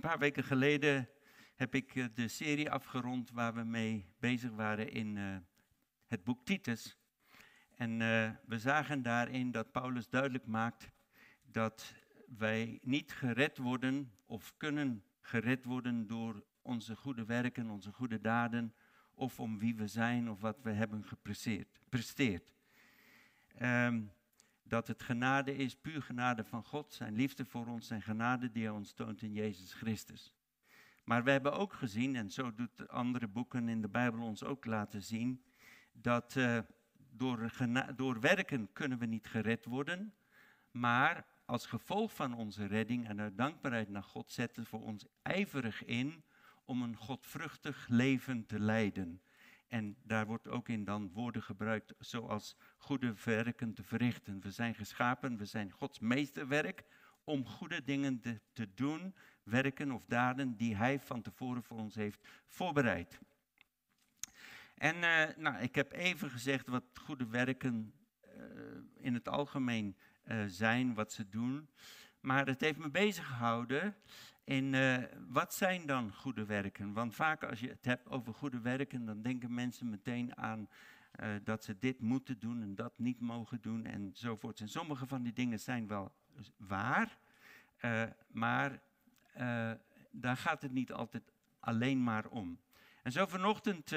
Een paar weken geleden heb ik eh, de serie afgerond waar we mee bezig waren in uh, het boek Titus. En uh, we zagen daarin dat Paulus duidelijk maakt dat wij niet gered worden of kunnen gered worden door onze goede werken, onze goede daden, of om wie we zijn of wat we hebben gepresteerd. Um, dat het genade is, puur genade van God, zijn liefde voor ons, zijn genade die hij ons toont in Jezus Christus. Maar we hebben ook gezien, en zo doet andere boeken in de Bijbel ons ook laten zien, dat uh, door, door werken kunnen we niet gered worden, maar als gevolg van onze redding en uit dankbaarheid naar God zetten we ons ijverig in om een godvruchtig leven te leiden. En daar wordt ook in dan woorden gebruikt zoals goede werken te verrichten. We zijn geschapen, we zijn Gods meesterwerk om goede dingen te, doen, werken of daden die Hij van tevoren voor ons heeft voorbereid. En uh, nou, ik heb even gezegd wat goede werken uh, in het algemeen uh, zijn, wat ze doen. Maar het heeft me bezig gehouden in uh, wat zijn dan goede werken? Want vaak als je het hebt over goede werken, dan denken mensen meteen aan uh, dat ze dit moeten doen en dat niet mogen doen enzovoort. En sommige van die dingen zijn wel waar, uh, maar daar gaat het niet altijd alleen maar om. En zo vanochtend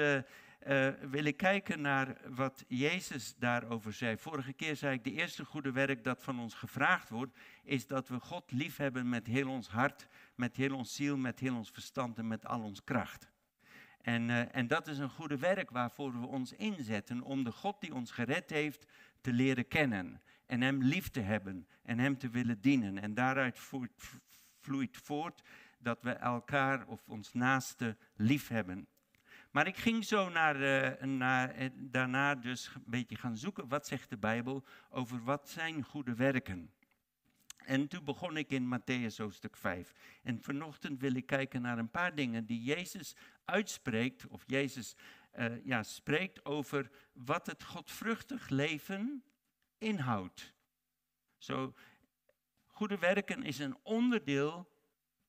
uh, wil ik kijken naar wat Jezus daarover zei. Vorige keer zei ik, de eerste goede werk dat van ons gevraagd wordt, is dat we God liefhebben met heel ons hart, met heel ons ziel, met heel ons verstand en met al ons kracht. En, uh, en dat is een goede werk waarvoor we ons inzetten om de God die ons gered heeft te leren kennen. En Hem lief te hebben en Hem te willen dienen. En daaruit voert, vloeit voort dat we elkaar of ons naaste lief hebben. Maar ik ging zo naar, uh, naar, eh, daarna dus een beetje gaan zoeken, wat zegt de Bijbel over wat zijn goede werken. En toen begon ik in Matthäus hoofdstuk 5. En vanochtend wil ik kijken naar een paar dingen die Jezus uitspreekt, of Jezus uh, ja, spreekt over wat het godvruchtig leven inhoudt. Zo, goede werken is een onderdeel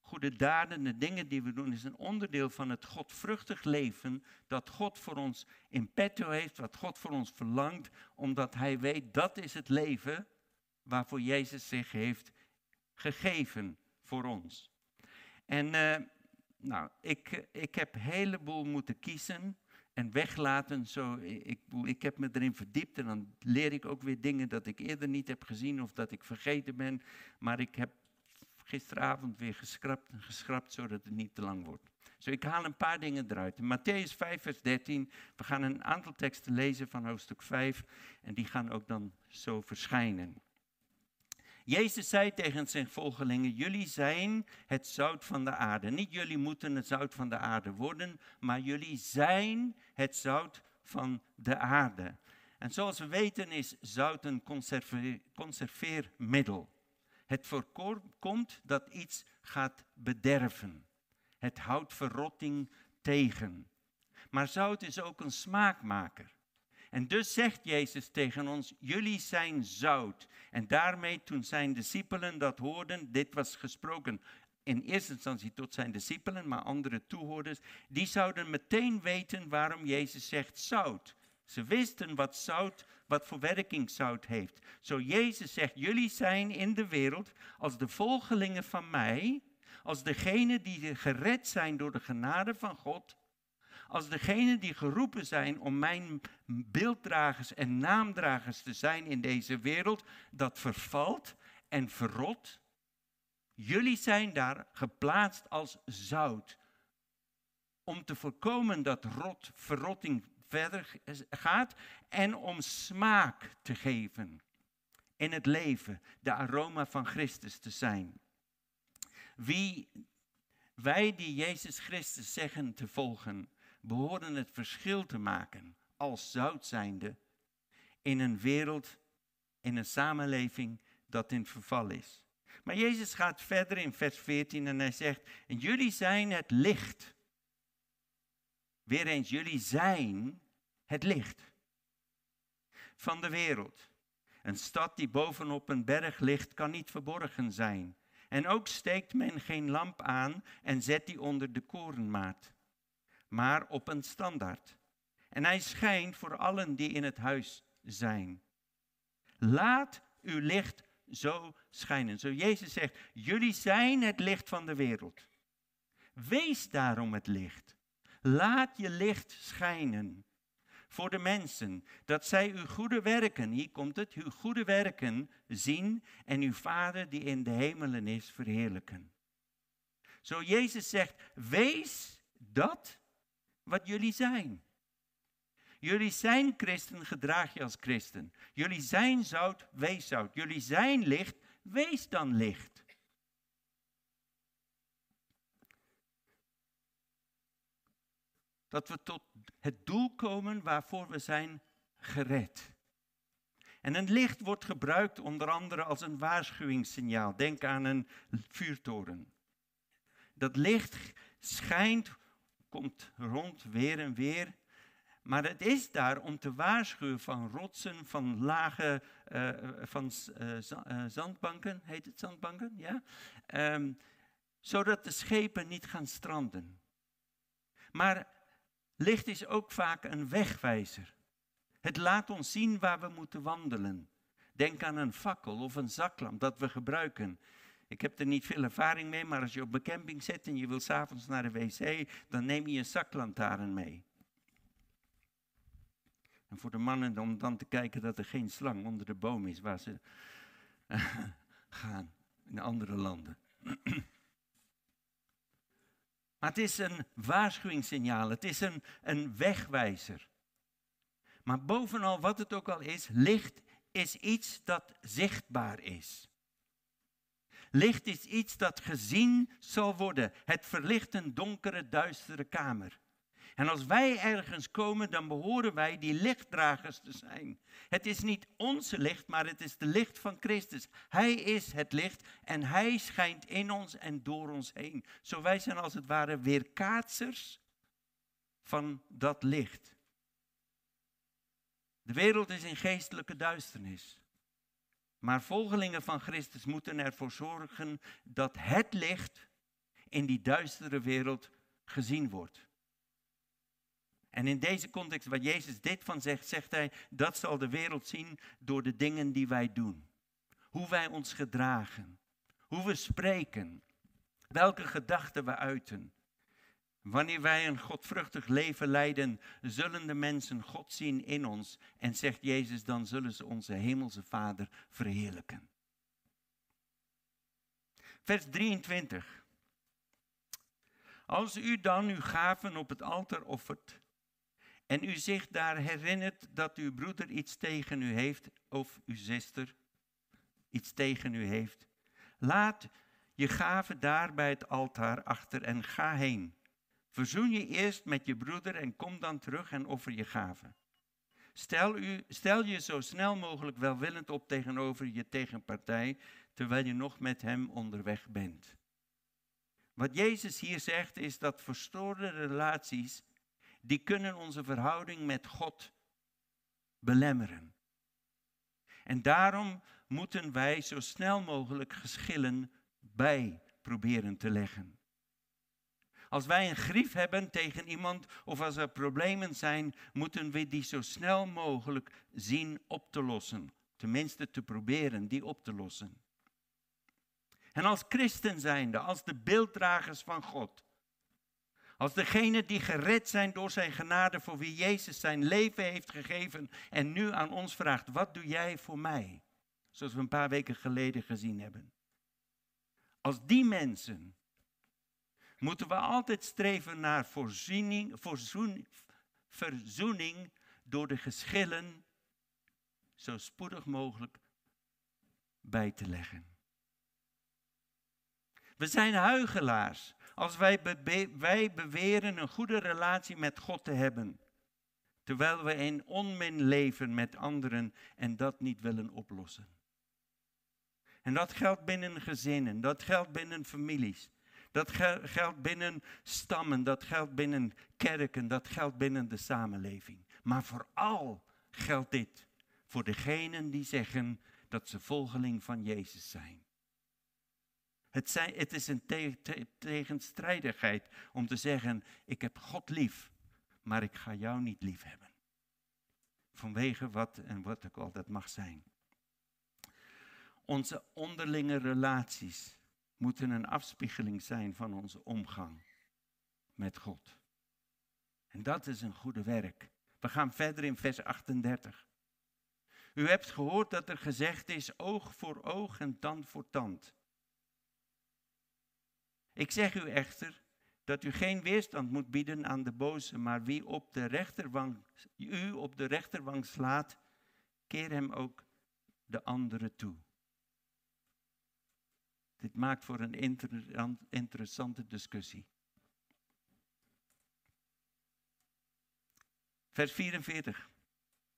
goede daden, de dingen die we doen, is een onderdeel van het godvruchtig leven dat God voor ons in petto heeft, wat God voor ons verlangt, omdat Hij weet dat is het leven waarvoor Jezus zich heeft gegeven voor ons. En uh, nou, ik, ik heb een heleboel moeten kiezen en weglaten. Zo, ik, ik heb me erin verdiept en dan leer ik ook weer dingen dat ik eerder niet heb gezien of dat ik vergeten ben. Maar ik heb gisteravond weer geschrapt en geschrapt, zodat het niet te lang wordt. Zo, ik haal een paar dingen eruit. In Matthäus 5, vers 13, we gaan een aantal teksten lezen van hoofdstuk 5 en die gaan ook dan zo verschijnen. Jezus zei tegen zijn volgelingen, jullie zijn het zout van de aarde. Niet jullie moeten het zout van de aarde worden, maar jullie zijn het zout van de aarde. En zoals we weten is zout een conserveermiddel. Het voorkomt dat iets gaat bederven. Het houdt verrotting tegen. Maar zout is ook een smaakmaker. En dus zegt Jezus tegen ons, jullie zijn zout. En daarmee toen zijn discipelen dat hoorden, dit was gesproken in eerste instantie tot zijn discipelen, maar andere toehoorders, die zouden meteen weten waarom Jezus zegt zout. Ze wisten wat zout, wat voor werking zout heeft. Zo Jezus zegt, jullie zijn in de wereld als de volgelingen van mij, als degene die gered zijn door de genade van God, als degene die geroepen zijn om mijn beelddragers en naamdragers te zijn in deze wereld, dat vervalt en verrot. Jullie zijn daar geplaatst als zout. Om te voorkomen dat rot, verrotting verder gaat en om smaak te geven in het leven, de aroma van Christus te zijn. Wie wij die Jezus Christus zeggen te volgen, behoren het verschil te maken als zout zijnde in een wereld, in een samenleving dat in verval is. Maar Jezus gaat verder in vers 14 en hij zegt, en jullie zijn het licht Weer eens, jullie zijn het licht van de wereld. Een stad die bovenop een berg ligt, kan niet verborgen zijn. En ook steekt men geen lamp aan en zet die onder de korenmaat, maar op een standaard. En hij schijnt voor allen die in het huis zijn. Laat uw licht zo schijnen. Zo Jezus zegt, jullie zijn het licht van de wereld. Wees daarom het licht. Laat je licht schijnen voor de mensen, dat zij uw goede werken, hier komt het, uw goede werken zien en uw Vader die in de hemelen is verheerlijken. Zo Jezus zegt, wees dat wat jullie zijn. Jullie zijn christen, gedraag je als christen. Jullie zijn zout, wees zout. Jullie zijn licht, wees dan licht. Dat we tot het doel komen waarvoor we zijn gered. En een licht wordt gebruikt onder andere als een waarschuwingssignaal. Denk aan een vuurtoren. Dat licht schijnt, komt rond weer en weer. Maar het is daar om te waarschuwen van rotsen, van lage, uh, van uh, zandbanken, heet het zandbanken? Ja? Um, zodat de schepen niet gaan stranden. Maar Licht is ook vaak een wegwijzer. Het laat ons zien waar we moeten wandelen. Denk aan een fakkel of een zaklamp dat we gebruiken. Ik heb er niet veel ervaring mee, maar als je op een camping zit en je wil s'avonds naar de wc, dan neem je een zaklantaarn mee. En voor de mannen om dan te kijken dat er geen slang onder de boom is waar ze gaan in andere landen. Maar het is een waarschuwingssignaal, het is een, een wegwijzer. Maar bovenal wat het ook al is, licht is iets dat zichtbaar is. Licht is iets dat gezien zal worden. Het verlicht een donkere, duistere kamer. En als wij ergens komen, dan behoren wij die lichtdragers te zijn. Het is niet onze licht, maar het is de licht van Christus. Hij is het licht en hij schijnt in ons en door ons heen. Zo wij zijn als het ware weerkaatsers van dat licht. De wereld is in geestelijke duisternis. Maar volgelingen van Christus moeten ervoor zorgen dat het licht in die duistere wereld gezien wordt. En in deze context, waar Jezus dit van zegt, zegt hij, dat zal de wereld zien door de dingen die wij doen. Hoe wij ons gedragen, hoe we spreken, welke gedachten we uiten. Wanneer wij een godvruchtig leven leiden, zullen de mensen God zien in ons. En zegt Jezus, dan zullen ze onze hemelse Vader verheerlijken. Vers 23. Als u dan uw gaven op het altaar offert, en u zich daar herinnert dat uw broeder iets tegen u heeft, of uw zuster iets tegen u heeft, laat je gave daar bij het altaar achter en ga heen. Verzoen je eerst met je broeder en kom dan terug en offer je gave. Stel, u, stel je zo snel mogelijk welwillend op tegenover je tegenpartij, terwijl je nog met hem onderweg bent. Wat Jezus hier zegt is dat verstoorde relaties die kunnen onze verhouding met God belemmeren. En daarom moeten wij zo snel mogelijk geschillen bij proberen te leggen. Als wij een grief hebben tegen iemand of als er problemen zijn, moeten we die zo snel mogelijk zien op te lossen. Tenminste te proberen die op te lossen. En als christen zijnde, als de beelddragers van God, als degene die gered zijn door zijn genade, voor wie Jezus zijn leven heeft gegeven en nu aan ons vraagt, wat doe jij voor mij? Zoals we een paar weken geleden gezien hebben. Als die mensen moeten we altijd streven naar voorziening, verzoening door de geschillen zo spoedig mogelijk bij te leggen. We zijn huigelaars als wij, wij beweren een goede relatie met God te hebben, terwijl we in onmin leven met anderen en dat niet willen oplossen. En dat geldt binnen gezinnen, dat geldt binnen families, dat geldt binnen stammen, dat geldt binnen kerken, dat geldt binnen de samenleving. Maar vooral geldt dit voor degenen die zeggen dat ze volgeling van Jezus zijn. Het, het is een tegenstrijdigheid om te zeggen, ik heb God lief, maar ik ga jou niet lief hebben. Vanwege wat en wat ook al dat mag zijn. Onze onderlinge relaties moeten een afspiegeling zijn van onze omgang met God. En dat is een goede werk. We gaan verder in vers 38. U hebt gehoord dat er gezegd is oog voor oog en tand voor tand. Ik zeg u echter dat u geen weerstand moet bieden aan de boze, maar wie op de rechterwang, u op de rechterwang slaat, keer hem ook de andere toe. Dit maakt voor een interessante discussie. Vers 44.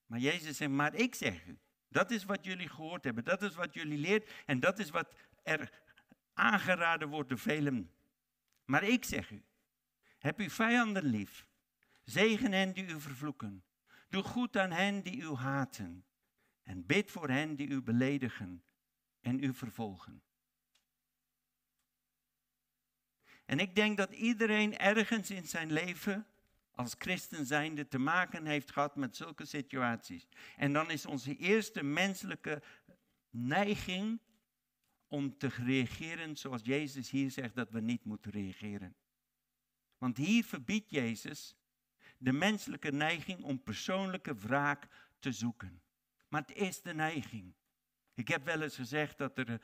Maar Jezus zegt, maar ik zeg u, dat is wat jullie gehoord hebben, dat is wat jullie leert en dat is wat er aangeraden wordt door velen. Maar ik zeg u, heb uw vijanden lief, zegen hen die u vervloeken, doe goed aan hen die u haten en bid voor hen die u beledigen en u vervolgen. En ik denk dat iedereen ergens in zijn leven als christen zijnde te maken heeft gehad met zulke situaties. En dan is onze eerste menselijke neiging om te reageren zoals Jezus hier zegt dat we niet moeten reageren. Want hier verbiedt Jezus de menselijke neiging om persoonlijke wraak te zoeken. Maar het is de neiging. Ik heb wel eens gezegd dat er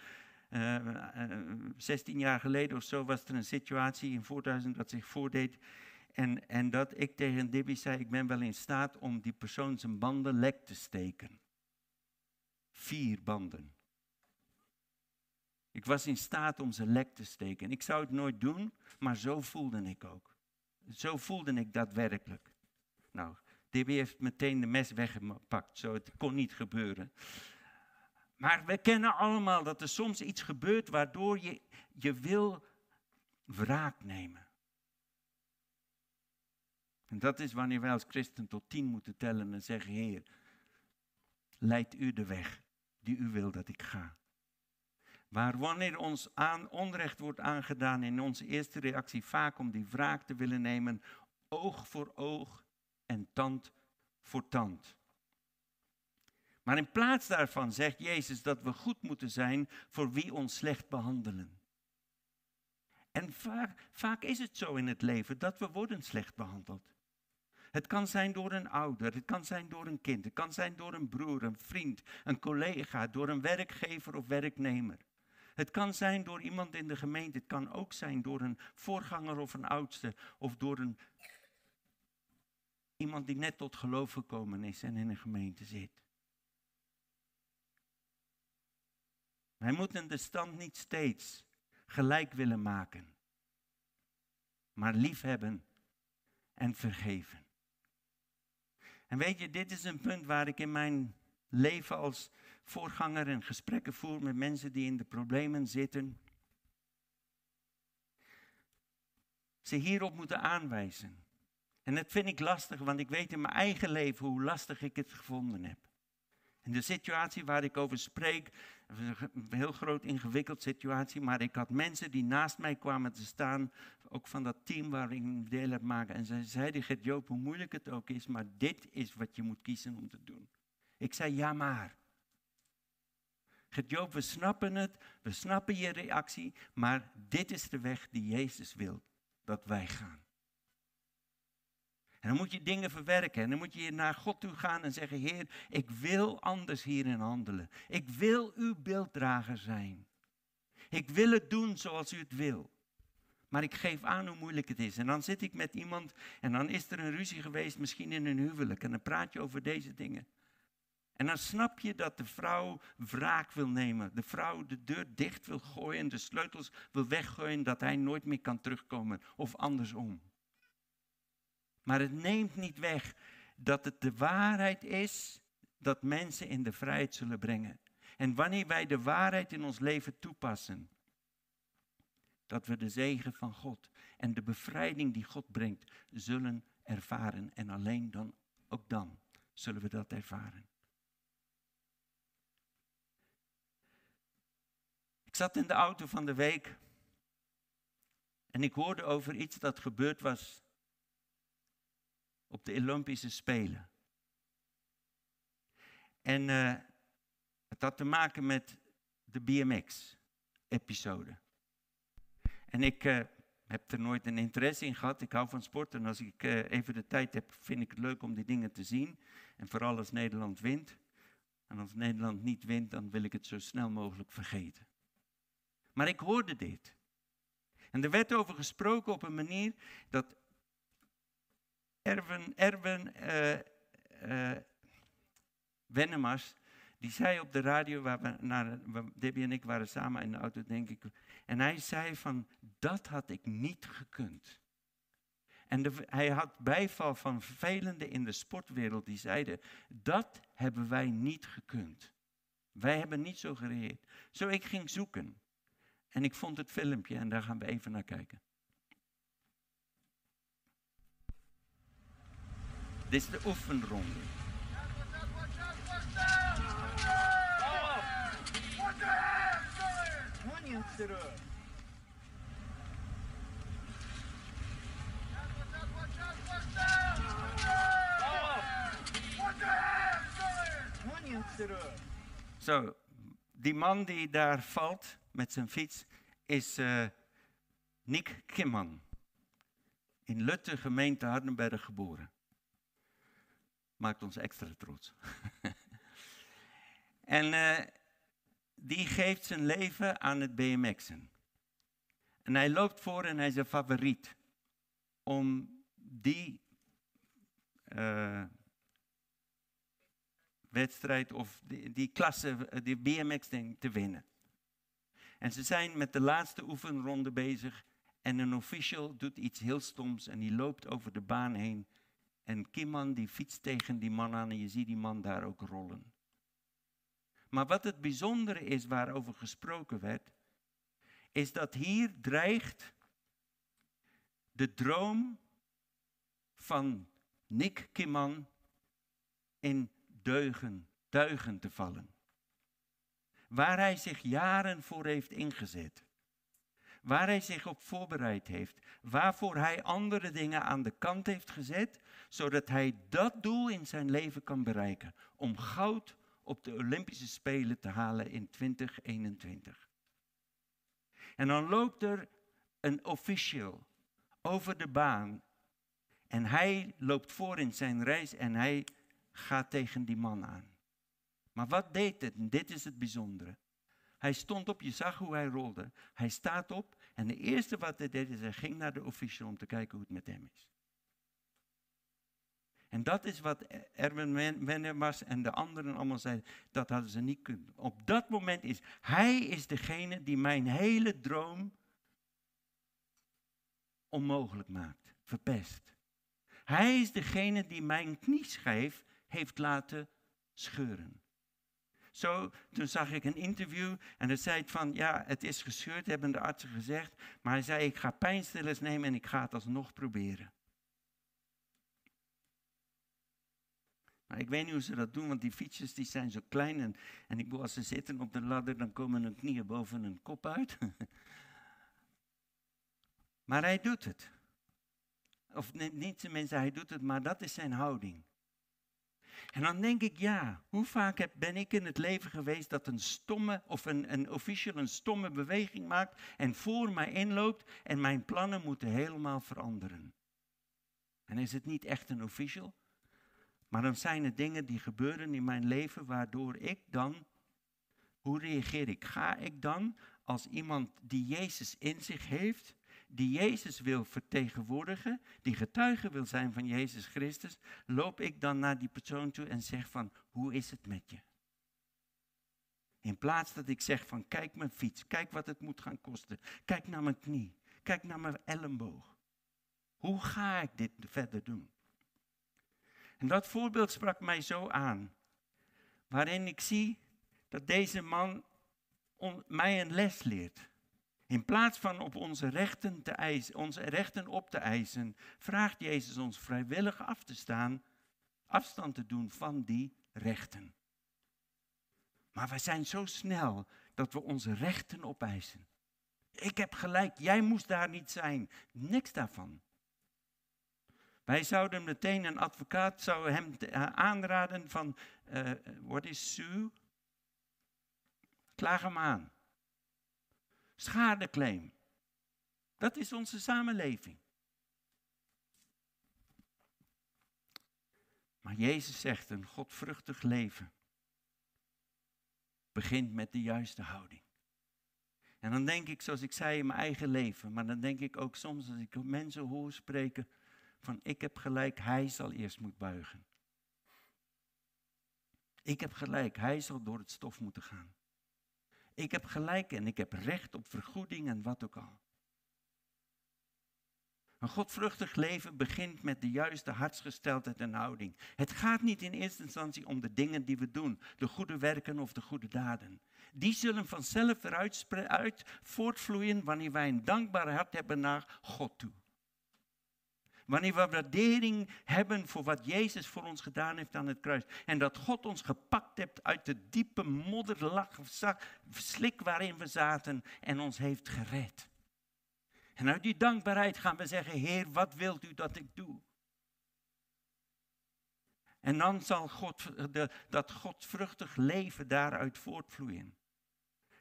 uh, uh, 16 jaar geleden of zo was er een situatie in 4000 dat zich voordeed. En, en dat ik tegen Debbie zei, ik ben wel in staat om die persoon zijn banden lek te steken. Vier banden. Ik was in staat om ze lek te steken. Ik zou het nooit doen, maar zo voelde ik ook. Zo voelde ik daadwerkelijk. Nou, Debbie heeft meteen de mes weggepakt, zo het kon niet gebeuren. Maar we kennen allemaal dat er soms iets gebeurt waardoor je, je wil wraak nemen. En dat is wanneer wij als christen tot tien moeten tellen en zeggen, Heer, leid u de weg die u wil dat ik ga. Maar wanneer ons aan onrecht wordt aangedaan, in onze eerste reactie vaak om die wraak te willen nemen, oog voor oog en tand voor tand. Maar in plaats daarvan zegt Jezus dat we goed moeten zijn voor wie ons slecht behandelen. En vaak, vaak is het zo in het leven dat we worden slecht behandeld. Het kan zijn door een ouder, het kan zijn door een kind, het kan zijn door een broer, een vriend, een collega, door een werkgever of werknemer. Het kan zijn door iemand in de gemeente, het kan ook zijn door een voorganger of een oudste of door een, iemand die net tot geloof gekomen is en in een gemeente zit. Wij moeten de stand niet steeds gelijk willen maken, maar liefhebben en vergeven. En weet je, dit is een punt waar ik in mijn leven als voorganger en gesprekken voer met mensen die in de problemen zitten. Ze hierop moeten aanwijzen. En dat vind ik lastig, want ik weet in mijn eigen leven hoe lastig ik het gevonden heb. En de situatie waar ik over spreek, een heel groot ingewikkeld situatie, maar ik had mensen die naast mij kwamen te staan, ook van dat team waar ik deel heb maken. En ze zeiden, Gert Joop, hoe moeilijk het ook is, maar dit is wat je moet kiezen om te doen. Ik zei, ja maar. Joop, we snappen het, we snappen je reactie, maar dit is de weg die Jezus wil dat wij gaan. En dan moet je dingen verwerken. En dan moet je naar God toe gaan en zeggen: Heer, ik wil anders hierin handelen. Ik wil uw beelddrager zijn. Ik wil het doen zoals u het wil. Maar ik geef aan hoe moeilijk het is. En dan zit ik met iemand en dan is er een ruzie geweest, misschien in een huwelijk. En dan praat je over deze dingen. En dan snap je dat de vrouw wraak wil nemen. De vrouw de deur dicht wil gooien, de sleutels wil weggooien, dat hij nooit meer kan terugkomen. Of andersom. Maar het neemt niet weg dat het de waarheid is dat mensen in de vrijheid zullen brengen. En wanneer wij de waarheid in ons leven toepassen, dat we de zegen van God en de bevrijding die God brengt zullen ervaren. En alleen dan, ook dan, zullen we dat ervaren. Ik zat in de auto van de week en ik hoorde over iets dat gebeurd was op de Olympische Spelen. En uh, het had te maken met de BMX-episode. En ik uh, heb er nooit een interesse in gehad. Ik hou van sport en als ik uh, even de tijd heb, vind ik het leuk om die dingen te zien. En vooral als Nederland wint. En als Nederland niet wint, dan wil ik het zo snel mogelijk vergeten. Maar ik hoorde dit. En er werd over gesproken op een manier dat Erwin, Erwin uh, uh, Wennemars, die zei op de radio, waar we naar, Debbie en ik waren samen in de auto, denk ik. En hij zei van, dat had ik niet gekund. En hij had bijval van vervelende in de sportwereld die zeiden, dat hebben wij niet gekund. Wij hebben niet zo gereageerd. Zo ik ging zoeken. En ik vond het filmpje en daar gaan we even naar kijken. Dit is de oefenronde. Zo, die man die daar valt met zijn fiets is uh, Nick Kimman. In Lutte, gemeente Hardenberg geboren. Maakt ons extra trots. en uh, die geeft zijn leven aan het BMX'en. En hij loopt voor en hij is een favoriet om die uh, wedstrijd of die, die klasse, die BMX-ding te winnen. En ze zijn met de laatste oefenronde bezig en een official doet iets heel stoms en die loopt over de baan heen. En Kimman die fietst tegen die man aan en je ziet die man daar ook rollen. Maar wat het bijzondere is waarover gesproken werd, is dat hier dreigt de droom van Nick Kimman in deugen, duigen te vallen. Waar hij zich jaren voor heeft ingezet. Waar hij zich op voorbereid heeft. Waarvoor hij andere dingen aan de kant heeft gezet, zodat hij dat doel in zijn leven kan bereiken. Om goud op de Olympische Spelen te halen in 2021. En dan loopt er een official over de baan. En hij loopt voor in zijn reis en hij gaat tegen die man aan. Maar wat deed het? En dit is het bijzondere. Hij stond op, je zag hoe hij rolde. Hij staat op en de eerste wat hij deed is hij ging naar de official om te kijken hoe het met hem is. En dat is wat Erwin Wennemars en de anderen allemaal zeiden. Dat hadden ze niet kunnen. Op dat moment is hij is degene die mijn hele droom onmogelijk maakt, verpest. Hij is degene die mijn knieschijf heeft laten scheuren. Zo, toen zag ik een interview en hij zei van, ja, het is gescheurd, hebben de artsen gezegd. Maar hij zei, ik ga pijnstillers nemen en ik ga het alsnog proberen. Maar ik weet niet hoe ze dat doen, want die fietsjes die zijn zo klein. En, en ik, als ze zitten op de ladder, dan komen hun knieën boven hun kop uit. maar hij doet het. Of niet tenminste, hij doet het, maar dat is zijn houding. En dan denk ik, ja, hoe vaak heb, ben ik in het leven geweest dat een stomme of een, een official een stomme beweging maakt en voor mij inloopt en mijn plannen moeten helemaal veranderen. En is het niet echt een official? Maar dan zijn er dingen die gebeuren in mijn leven waardoor ik dan, hoe reageer ik? Ga ik dan als iemand die Jezus in zich heeft, die Jezus wil vertegenwoordigen, die getuige wil zijn van Jezus Christus, loop ik dan naar die persoon toe en zeg van, hoe is het met je? In plaats dat ik zeg van, kijk mijn fiets, kijk wat het moet gaan kosten, kijk naar mijn knie, kijk naar mijn elleboog. Hoe ga ik dit verder doen? En dat voorbeeld sprak mij zo aan, waarin ik zie dat deze man mij een les leert. In plaats van op onze rechten, te eisen, onze rechten op te eisen, vraagt Jezus ons vrijwillig af te staan, afstand te doen van die rechten. Maar wij zijn zo snel dat we onze rechten opeisen. Ik heb gelijk, jij moest daar niet zijn. Niks daarvan. Wij zouden meteen, een advocaat zou hem eh, aanraden van, uh, wat is Sue? Klaag hem aan. Schadeclaim. Dat is onze samenleving. Maar Jezus zegt een godvruchtig leven begint met de juiste houding. En dan denk ik, zoals ik zei, in mijn eigen leven, maar dan denk ik ook soms als ik mensen hoor spreken van ik heb gelijk, hij zal eerst moeten buigen. Ik heb gelijk, hij zal door het stof moeten gaan. Ik heb gelijk en ik heb recht op vergoeding en wat ook al. Een godvruchtig leven begint met de juiste hartsgesteldheid en houding. Het gaat niet in eerste instantie om de dingen die we doen, de goede werken of de goede daden. Die zullen vanzelf eruit uit voortvloeien wanneer wij een dankbaar hart hebben naar God toe. Wanneer we waardering hebben voor wat Jezus voor ons gedaan heeft aan het kruis. En dat God ons gepakt heeft uit de diepe modderlach, slik waarin we zaten en ons heeft gered. En uit die dankbaarheid gaan we zeggen, Heer, wat wilt u dat ik doe? En dan zal God, dat godvruchtig leven daaruit voortvloeien.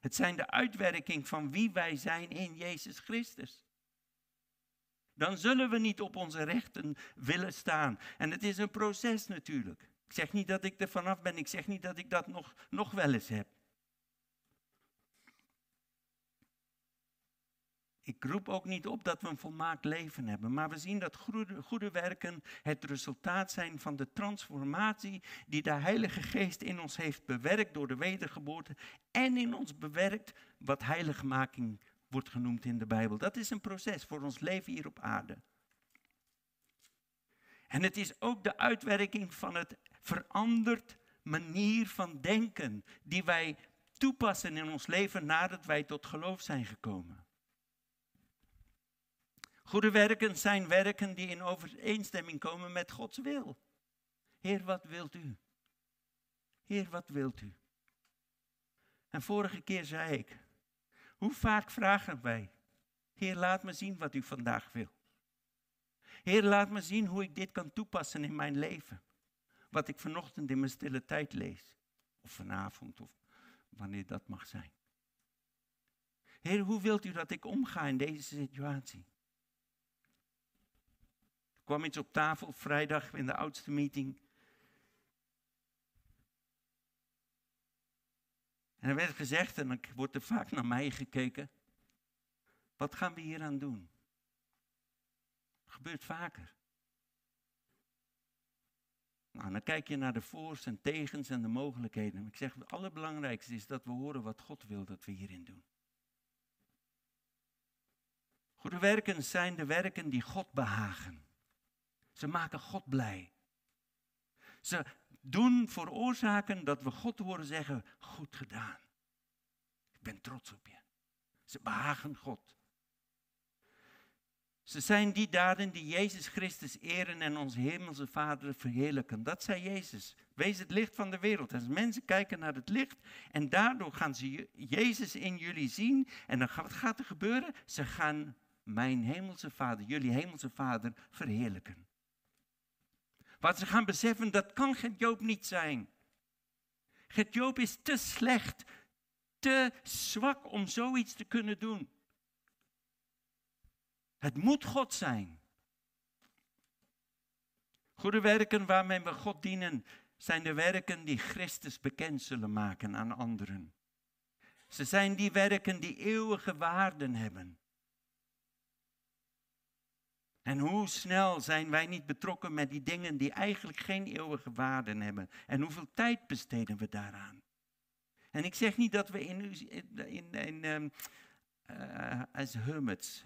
Het zijn de uitwerking van wie wij zijn in Jezus Christus. Dan zullen we niet op onze rechten willen staan. En het is een proces natuurlijk. Ik zeg niet dat ik er vanaf ben, ik zeg niet dat ik dat nog, nog wel eens heb. Ik roep ook niet op dat we een volmaakt leven hebben, maar we zien dat goede, goede, werken het resultaat zijn van de transformatie die de Heilige Geest in ons heeft bewerkt door de wedergeboorte en in ons bewerkt wat heiligmaking wordt genoemd in de Bijbel. Dat is een proces voor ons leven hier op aarde. En het is ook de uitwerking van het veranderd manier van denken die wij toepassen in ons leven nadat wij tot geloof zijn gekomen. Goede werken zijn werken die in overeenstemming komen met Gods wil. Heer, wat wilt u? Heer, wat wilt u? En vorige keer zei ik, hoe vaak vragen wij, Heer, laat me zien wat u vandaag wil. Heer, laat me zien hoe ik dit kan toepassen in mijn leven. Wat ik vanochtend in mijn stille tijd lees. Of vanavond, of wanneer dat mag zijn. Heer, hoe wilt u dat ik omga in deze situatie? Er kwam iets op tafel vrijdag in de oudste meeting. En er werd gezegd, en dan wordt er vaak naar mij gekeken, wat gaan we hier aan doen? Gebeurt vaker. Nou, dan kijk je naar de voor's en tegens en de mogelijkheden. Ik zeg, het allerbelangrijkste is dat we horen wat God wil dat we hierin doen. Goede werken zijn de werken die God behagen. Ze maken God blij. Ze doen veroorzaken dat we God horen zeggen, goed gedaan. Ik ben trots op je. Ze behagen God. Ze zijn die daden die Jezus Christus eren en onze hemelse Vader verheerlijken. Dat zei Jezus. Wees het licht van de wereld. Als mensen kijken naar het licht en daardoor gaan ze Jezus in jullie zien. En dan wat gaat er gebeuren? Ze gaan mijn hemelse Vader, jullie hemelse Vader verheerlijken. Wat ze gaan beseffen, dat kan Gert-Joop niet zijn. Gert-Joop is te slecht, te zwak om zoiets te kunnen doen. Het moet God zijn. Goede werken waarmee we God dienen, zijn de werken die Christus bekend zullen maken aan anderen. Ze zijn die werken die eeuwige waarden hebben. En hoe snel zijn wij niet betrokken met die dingen die eigenlijk geen eeuwige waarden hebben? En hoeveel tijd besteden we daaraan? En ik zeg niet dat we in, in, in um, uh, als hermits,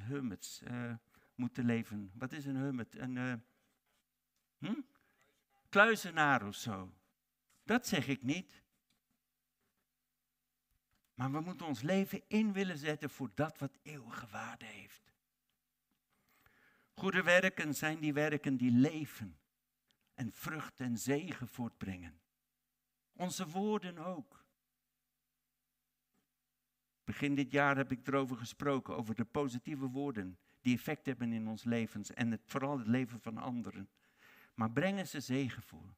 uh, moeten leven. Wat is een hermit? Een uh, hm? kluizenaar of zo. Dat zeg ik niet. Maar we moeten ons leven in willen zetten voor dat wat eeuwige waarde heeft. Goede werken zijn die werken die leven en vrucht en zegen voortbrengen. Onze woorden ook. Begin dit jaar heb ik erover gesproken, over de positieve woorden die effect hebben in ons levens en het, vooral het leven van anderen. Maar brengen ze zegen voor.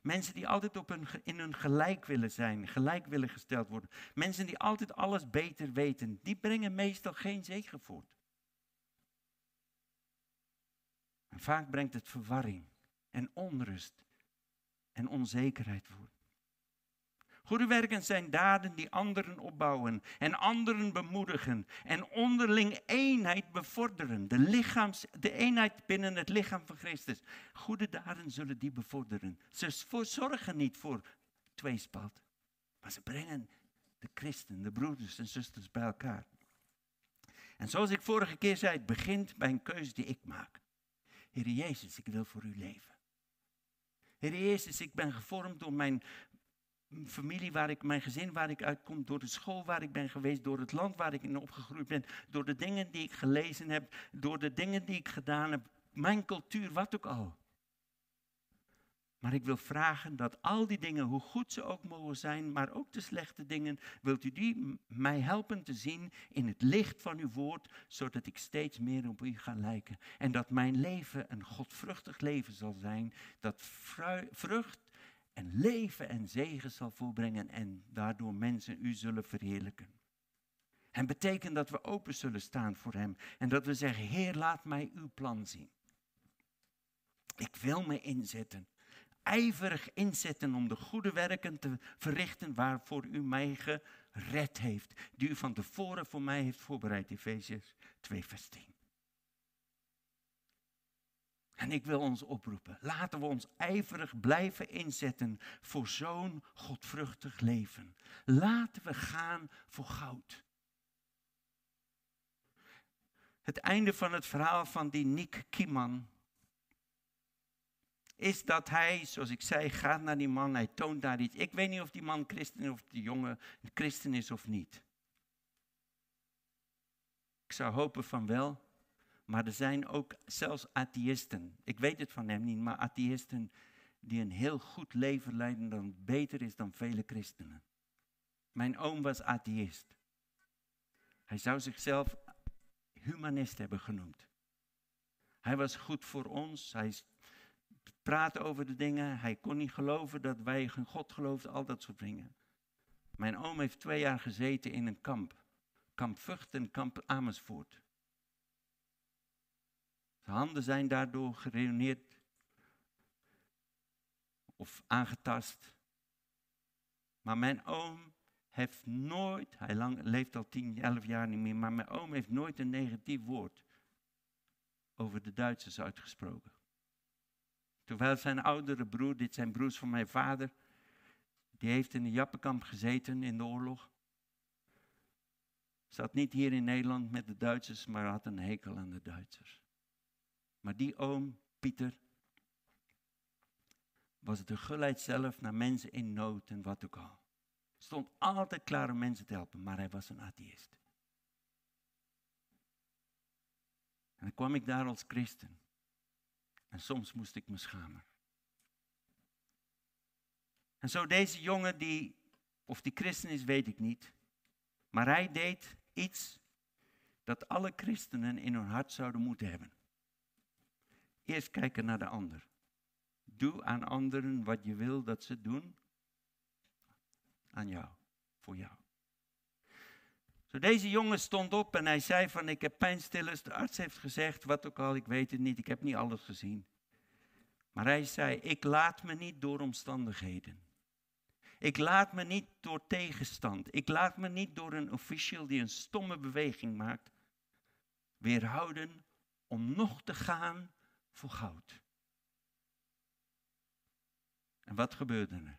Mensen die altijd op hun, in hun gelijk willen zijn, gelijk willen gesteld worden. Mensen die altijd alles beter weten, die brengen meestal geen zegen voort. En vaak brengt het verwarring en onrust en onzekerheid voort. Goede werken zijn daden die anderen opbouwen en anderen bemoedigen en onderling eenheid bevorderen. De, lichaams, de eenheid binnen het lichaam van Christus. Goede daden zullen die bevorderen. Ze zorgen niet voor tweespalt, maar ze brengen de christen, de broeders en zusters bij elkaar. En zoals ik vorige keer zei, het begint bij een keuze die ik maak. Heer Jezus, ik wil voor u leven. Heer Jezus, ik ben gevormd door mijn familie waar ik, mijn gezin waar ik uitkom, door de school waar ik ben geweest, door het land waar ik in opgegroeid ben, door de dingen die ik gelezen heb, door de dingen die ik gedaan heb, mijn cultuur, wat ook al. Maar ik wil vragen dat al die dingen, hoe goed ze ook mogen zijn, maar ook de slechte dingen, wilt u die mij helpen te zien in het licht van uw woord, zodat ik steeds meer op u ga lijken. En dat mijn leven een godvruchtig leven zal zijn, dat vrucht en leven en zegen zal voorbrengen en daardoor mensen u zullen verheerlijken. En betekent dat we open zullen staan voor Hem en dat we zeggen, Heer, laat mij uw plan zien. Ik wil me inzetten, ijverig inzetten om de goede werken te verrichten waarvoor u mij gered heeft, die u van tevoren voor mij heeft voorbereid, Efeziërs 2 vers 10. En ik wil ons oproepen. Laten we ons ijverig blijven inzetten voor zo'n godvruchtig leven. Laten we gaan voor goud. Het einde van het verhaal van die Nick Kieman is dat hij, zoals ik zei, gaat naar die man, hij toont daar iets. Ik weet niet of die man christen is of die jongen christen is of niet. Ik zou hopen van wel. Maar er zijn ook zelfs atheïsten. Ik weet het van hem niet, maar atheïsten die een heel goed leven leiden dat beter is dan vele christenen. Mijn oom was atheïst. Hij zou zichzelf humanist hebben genoemd. Hij was goed voor ons. Hij praatte over de dingen. Hij kon niet geloven dat wij in God geloofden, al dat soort dingen. Mijn oom heeft twee jaar gezeten in een kamp. Kamp Vught en kamp Amersfoort. Zijn handen zijn daardoor gereuneerd of aangetast. Maar mijn oom heeft nooit, hij lang, leeft al 10, 11 jaar niet meer, maar mijn oom heeft nooit een negatief woord over de Duitsers uitgesproken. Terwijl zijn oudere broer, dit zijn broers van mijn vader, die heeft in een jappenkamp gezeten in de oorlog. Zat niet hier in Nederland met de Duitsers, maar had een hekel aan de Duitsers. Maar die oom, Pieter, was de gulheid zelf naar mensen in nood en wat ook al. Stond altijd klaar om mensen te helpen, maar hij was een atheïst. En dan kwam ik daar als christen. En soms moest ik me schamen. En zo deze jongen die, of die christen is, weet ik niet. Maar hij deed iets dat alle christenen in hun hart zouden moeten hebben. Eerst kijken naar de ander. Doe aan anderen wat je wil dat ze doen aan jou, voor jou. Zo deze jongen stond op en hij zei van ik heb pijnstillers. De arts heeft gezegd, wat ook al, ik weet het niet, ik heb niet alles gezien. Maar hij zei, ik laat me niet door omstandigheden. Ik laat me niet door tegenstand. Ik laat me niet door een official die een stomme beweging maakt weerhouden om nog te gaan voor goud. En wat gebeurde er?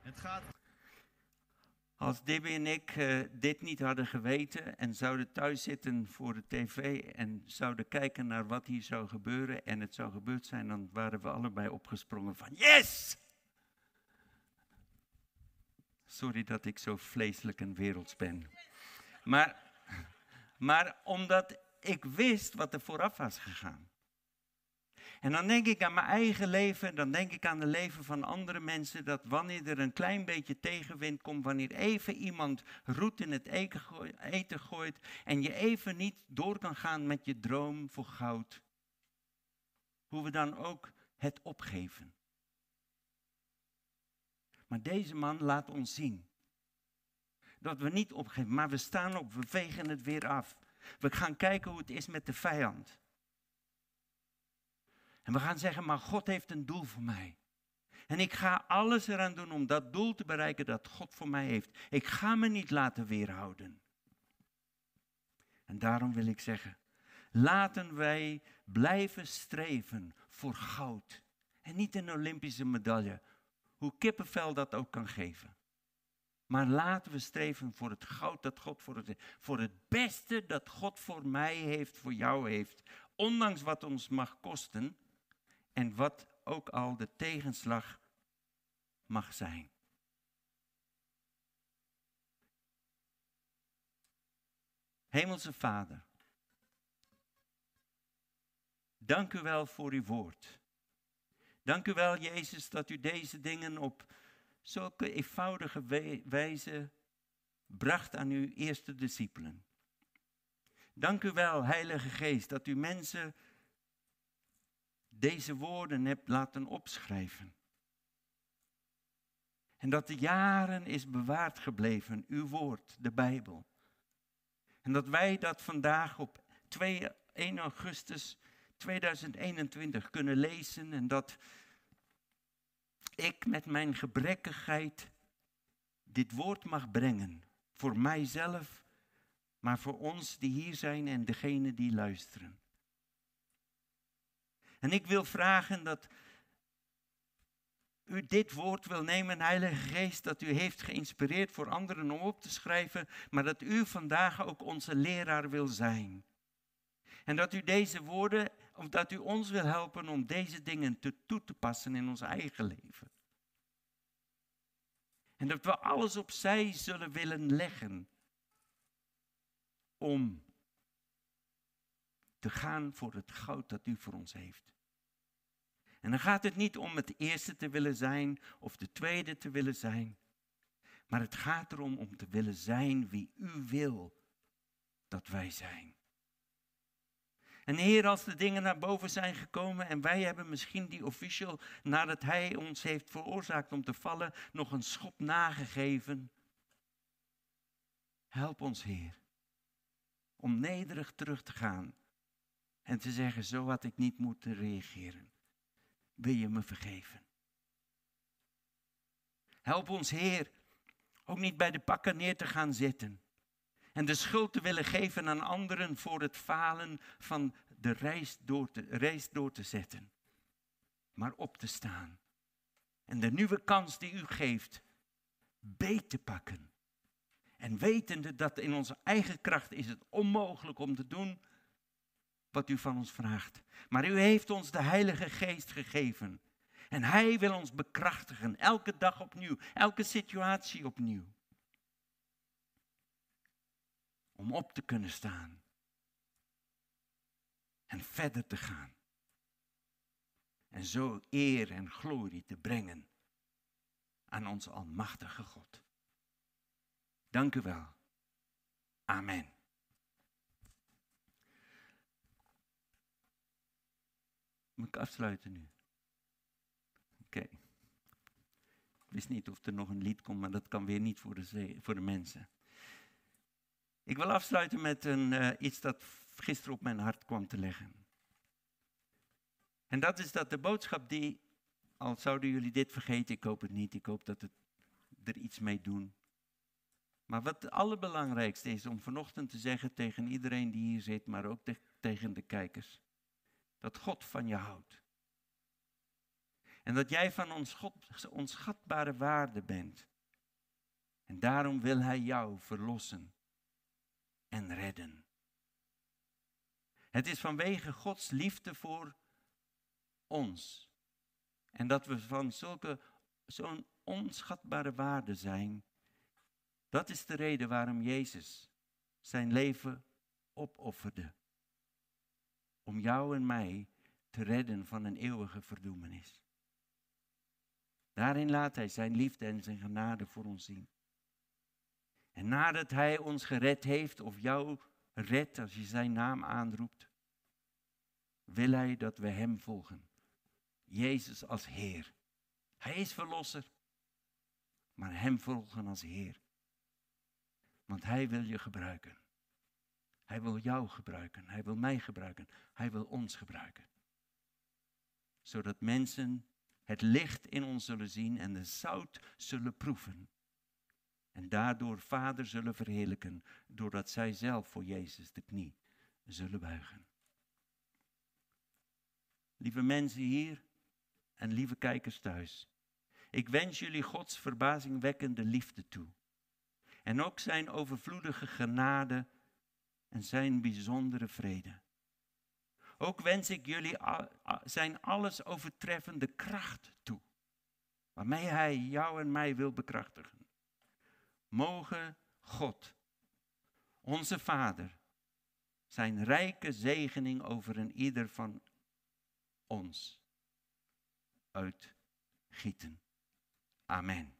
Het gaat. Als Debbie en ik uh, dit niet hadden geweten en zouden thuis zitten voor de tv en zouden kijken naar wat hier zou gebeuren en het zou gebeurd zijn, dan waren we allebei opgesprongen van yes! Sorry dat ik zo vleeselijk en werelds ben. Maar, maar omdat ik wist wat er vooraf was gegaan. En dan denk ik aan mijn eigen leven, dan denk ik aan het leven van andere mensen, dat wanneer er een klein beetje tegenwind komt, wanneer even iemand roet in het eten gooit en je even niet door kan gaan met je droom voor goud, hoe we dan ook het opgeven. Maar deze man laat ons zien dat we niet opgeven, maar we staan op, we vegen het weer af. We gaan kijken hoe het is met de vijand. En we gaan zeggen, maar God heeft een doel voor mij. En ik ga alles eraan doen om dat doel te bereiken dat God voor mij heeft. Ik ga me niet laten weerhouden. En daarom wil ik zeggen, laten wij blijven streven voor goud. En niet een Olympische medaille, hoe kippenvel dat ook kan geven. Maar laten we streven voor het goud dat God voor het, voor het beste dat God voor mij heeft, voor jou heeft. Ondanks wat ons mag kosten en wat ook al de tegenslag mag zijn. Hemelse Vader, dank u wel voor uw woord. Dank u wel, Jezus, dat u deze dingen op zulke eenvoudige wijze bracht aan uw eerste discipelen. Dank u wel, Heilige Geest, dat u mensen deze woorden hebt laten opschrijven. En dat de jaren is bewaard gebleven, uw woord, de Bijbel. En dat wij dat vandaag op 2, 1 augustus 2021 kunnen lezen en dat ik met mijn gebrekkigheid dit woord mag brengen. Voor mijzelf, maar voor ons die hier zijn en degene die luisteren. En ik wil vragen dat u dit woord wil nemen, Heilige Geest, dat u heeft geïnspireerd voor anderen om op te schrijven, maar dat u vandaag ook onze leraar wil zijn. En dat u deze woorden, of dat u ons wil helpen om deze dingen te, toe te passen in ons eigen leven. En dat we alles opzij zullen willen leggen om te gaan voor het goud dat u voor ons heeft. En dan gaat het niet om het eerste te willen zijn of de tweede te willen zijn. Maar het gaat erom om te willen zijn wie u wil dat wij zijn. En Heer, als de dingen naar boven zijn gekomen en wij hebben misschien die official, nadat Hij ons heeft veroorzaakt om te vallen, nog een schop nagegeven. Help ons, Heer, om nederig terug te gaan en te zeggen, zo had ik niet moeten reageren. Wil je me vergeven? Help ons, Heer, ook niet bij de pakken neer te gaan zitten en de schuld te willen geven aan anderen voor het falen van de reis door te, reis door te zetten. Maar op te staan. En de nieuwe kans die u geeft, beet te pakken. En wetende dat in onze eigen kracht is het onmogelijk om te doen wat u van ons vraagt. Maar u heeft ons de Heilige Geest gegeven. En Hij wil ons bekrachtigen, elke dag opnieuw, elke situatie opnieuw. om op te kunnen staan en verder te gaan. En zo eer en glorie te brengen aan onze Almachtige God. Dank u wel. Amen. Moet ik afsluiten nu? Oké. Ik wist niet of er nog een lied komt, maar dat kan weer niet voor de, voor de mensen. Ik wil afsluiten met een, uh, iets dat gisteren op mijn hart kwam te leggen. En dat is dat de boodschap die, al zouden jullie dit vergeten, ik hoop het niet, ik hoop dat het er iets mee doen. Maar wat het allerbelangrijkste is om vanochtend te zeggen tegen iedereen die hier zit, maar ook tegen de kijkers, dat God van je houdt. En dat jij van onschatbare waarde bent. En daarom wil Hij jou verlossen en redden. Het is vanwege Gods liefde voor ons. En dat we van zulke, zo'n onschatbare waarde zijn. Dat is de reden waarom Jezus zijn leven opofferde. Om jou en mij te redden van een eeuwige verdoemenis. Daarin laat Hij Zijn liefde en Zijn genade voor ons zien. En nadat Hij ons gered heeft, of jou redt als je Zijn naam aanroept, wil Hij dat we Hem volgen. Jezus als Heer. Hij is verlosser, maar Hem volgen als Heer. Want Hij wil je gebruiken. Hij wil jou gebruiken. Hij wil mij gebruiken. Hij wil ons gebruiken. Zodat mensen het licht in ons zullen zien en de zout zullen proeven. En daardoor Vader zullen verheerlijken, doordat zij zelf voor Jezus de knie zullen buigen. Lieve mensen hier en lieve kijkers thuis, ik wens jullie Gods verbazingwekkende liefde toe. En ook zijn overvloedige genade en zijn bijzondere vrede. Ook wens ik jullie zijn alles overtreffende kracht toe, waarmee Hij jou en mij wil bekrachtigen. Mogen God, onze Vader, zijn rijke zegening over een ieder van ons uitgieten. Amen.